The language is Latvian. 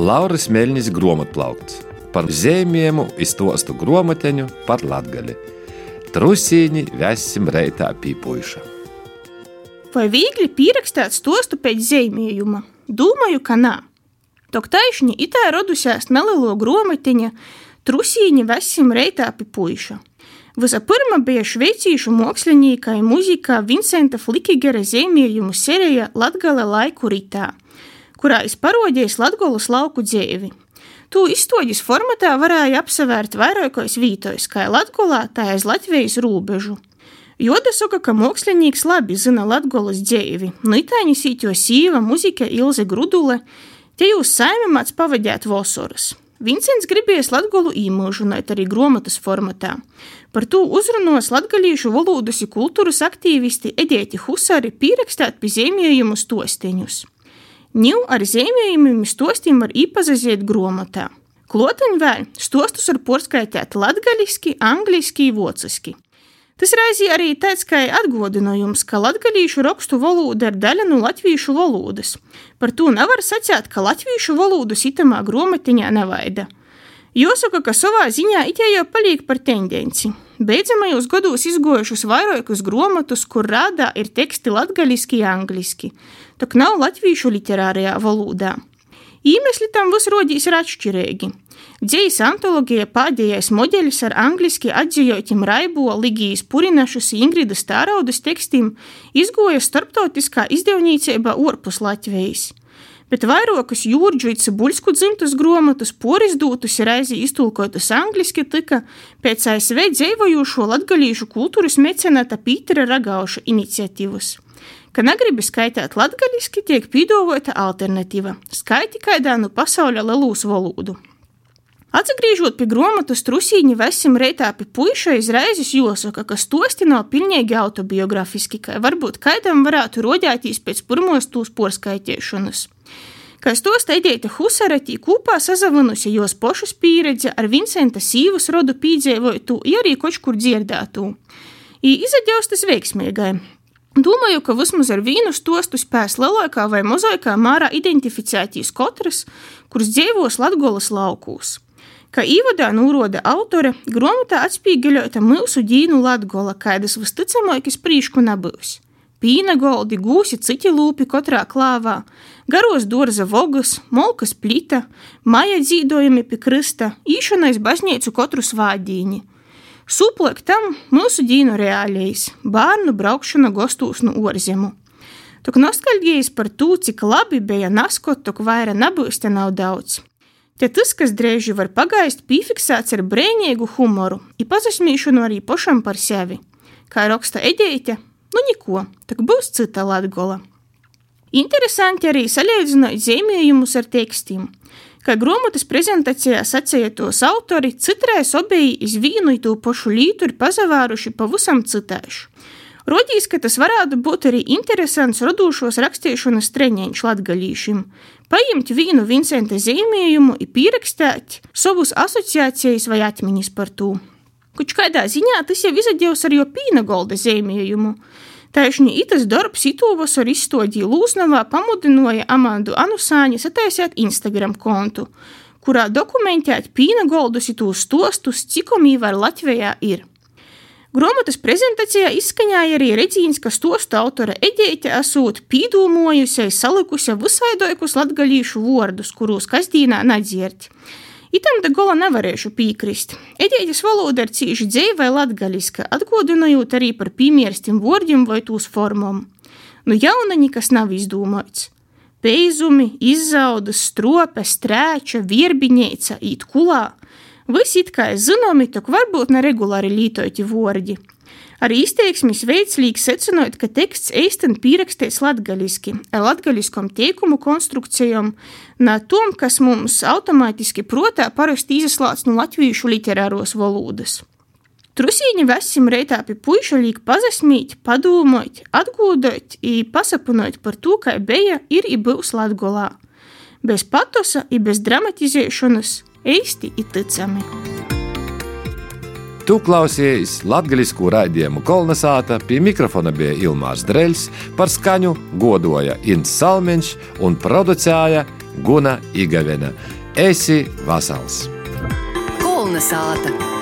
Lauris Meļņas grāmatplaukts par zīmējumu izstostu grāmatiņu par latgali. Trusīņi vēsim reitā pīpuiša. Vai viegli pierakstīt stostu pēc zīmējuma? Domāju, ka nā. Tok taisni itā radusies nelielo grāmatiņa Trusīņi vēsim reitā pīpuiša. Vispirms bija šveicīšu mākslinieka un mūzika Vincenta Flikigera zīmējumu serija Latgale laiku ritā – kurā es parodījis Latgolas lauku dzēvi. Tu izstoģis formatā varēja apsevērt vairākos vītojos, kā Latgolā, tā aiz Latvijas rūbežu. Joda saka, ka mākslinieks labi zina Latgolas dzēvi, nu itāņas īķo sīva, muzika Ilze Grudule, te jūs saimimāts pavadēt vosoras. Vincents gribējis latgolu īmūžināt arī grāmatas formatā. Par to uzrunos latgalīšu valodas kultūras aktīvisti Edēti Husari pierakstāt pie zīmējumu stosteņus. Ņū ar zīmējumiem stostiem var īpazīstīt grāmatā. Klotiņ vēl stostus var porskaitīt latgaliski, angliski, vociski. Tas reizī arī tāds kā atgādinājums, ka latviešu rakstu valoda ir daļa no latviešu valodas. Par to nevar sacīt, ka latviešu valodu sitamā grāmatiņā nevaida. Jāsaka, ka savā ziņā it jau paliek par tendenci. Beidzamajos gados izgojušas vairākus grāmatus, kur rādā ir teksti latgaliski, angliski tak nav latviešu literārajā valodā. Iemesli tam visrodīs ir atšķirīgi. Dzējas antologija pēdējais modelis ar angliski atzījotim Raibo, Ligijas Purinašas, Ingridas Tāraudas tekstiem izgoja starptautiskā izdevniecība orpus Latvijas. Bet vairākas jūrģu un buļsku dzimtas grāmatas porizdūtas reizi iztulkotas angliski tika pēc ASV dzīvojošo latgalīšu kultūras mecenāta Pītera Ragauša iniciatīvas ka negribi skaitīt latgaļiski, tiek pīdovota alternatīva - skaiti kaidā no pasaules lelūs valodu. Atgriežot pie grāmatas trusīņa vesim reitā pie puiša, izraizes jāsaka, ka stosti nav pilnīgi autobiografiski, ka varbūt kaidam varētu rodēties pēc pirmos tūs porskaitiešanas. Kā stosta Edeita Husaratī kopā sazavinusi jos pošas pieredze ar Vincenta sīvas rodu pīdzēvoju, ja arī kočkur dzirdētu. I izaģaustas veiksmīgai, Domāju, ka vismaz ar vīnu stostu spēs lielākā vai mazākā mērā identificētīs katrs, kurš dzīvos Latgolas laukūs. Kā īvadā nūroda autore, grāmatā atspīgeļota mūsu dīnu Latgola, kādas visticamākais prīšku nebūs. Pīna goldi, gūsi citi lūpi katrā klāvā, garos dorza vogas, molkas plita, maja dzīdojumi pie krista, īšanais baznīcu katru svādīņi – Suplek tam mūsu dīnu reālijas, bērnu braukšana gostūs no orzemu. Tok nostalģijas par to, cik labi bija naskot, tok vaira nebūs te nav daudz. Te tas, kas drēži var pagaist, pīfiksēts ar brēņīgu humoru, i pazasmīšanu arī pošam par sevi. Kā raksta Edeite, nu niko, tak būs cita latgola. Interesanti arī salīdzināt zīmējumus ar tekstiem. Kā grāmatas prezentācijā sacīja tos autori, citreiz obēji iz vienu to pašu lītu ir pazavāruši pavisam citāšu. Rodīs, ka tas varētu būt arī interesants radošos rakstīšanas treniņš latgalīšiem. Paņemt vienu Vincenta zīmējumu un pierakstīt savus asociācijas vai atmiņas par to. Kuč kādā ziņā tas jau izadījis ar jo pīna golda zīmējumu. Taišņi itas darbs itūvasar izstodīja Lūsnavā pamudināja Amandu Anusāņu sataisēt Instagram kontu, kurā dokumentēt pīna goldus itūs stostus, cikom īvar Latvijā ir. Grāmatas prezentācijā izskaņāja arī Redzīnska stostu autore Eģeite esot pīdūmojusies salikusi visaidoikus latgalīšu vārdus, kurus kasdīnā nadzird. Itam da gola nevarēšu piekrist. Eģēģis valoda ir cīši dzēva latgaliska, atgodinojot arī par piemierstim vārdiem vai tūs formom. Nu jauna nekas nav izdomāts. Peizumi, izzaudas, strope, strēča, vierbiņēca, īt kulā. Visi it kā zināmi, tok varbūt neregulāri lītoti vārdi. Arī izteiksmes veids liek secinot, ka teksts eisten pierakstīts latgaliski, ar latgaliskom teikumu konstrukcijom, na tom, kas mums automātiski protā parasti izaslāts no latviešu literāros valodas. Trusīņi vesim reitā pie puiša liek pazasmīt, padūmot, atgūdot i pasapunot par to, kā beja ir i būs Latgolā. Bez patosa i bez dramatizēšanas, eisti i ticami. Tu klausies latviešu raidījumu kolonizāta, pie mikrofona bija Ilmārs Dreļs, par skaņu godoja Inns Salmiņš un producēja Guna Igavena. Esi vasals! Kolnesāta!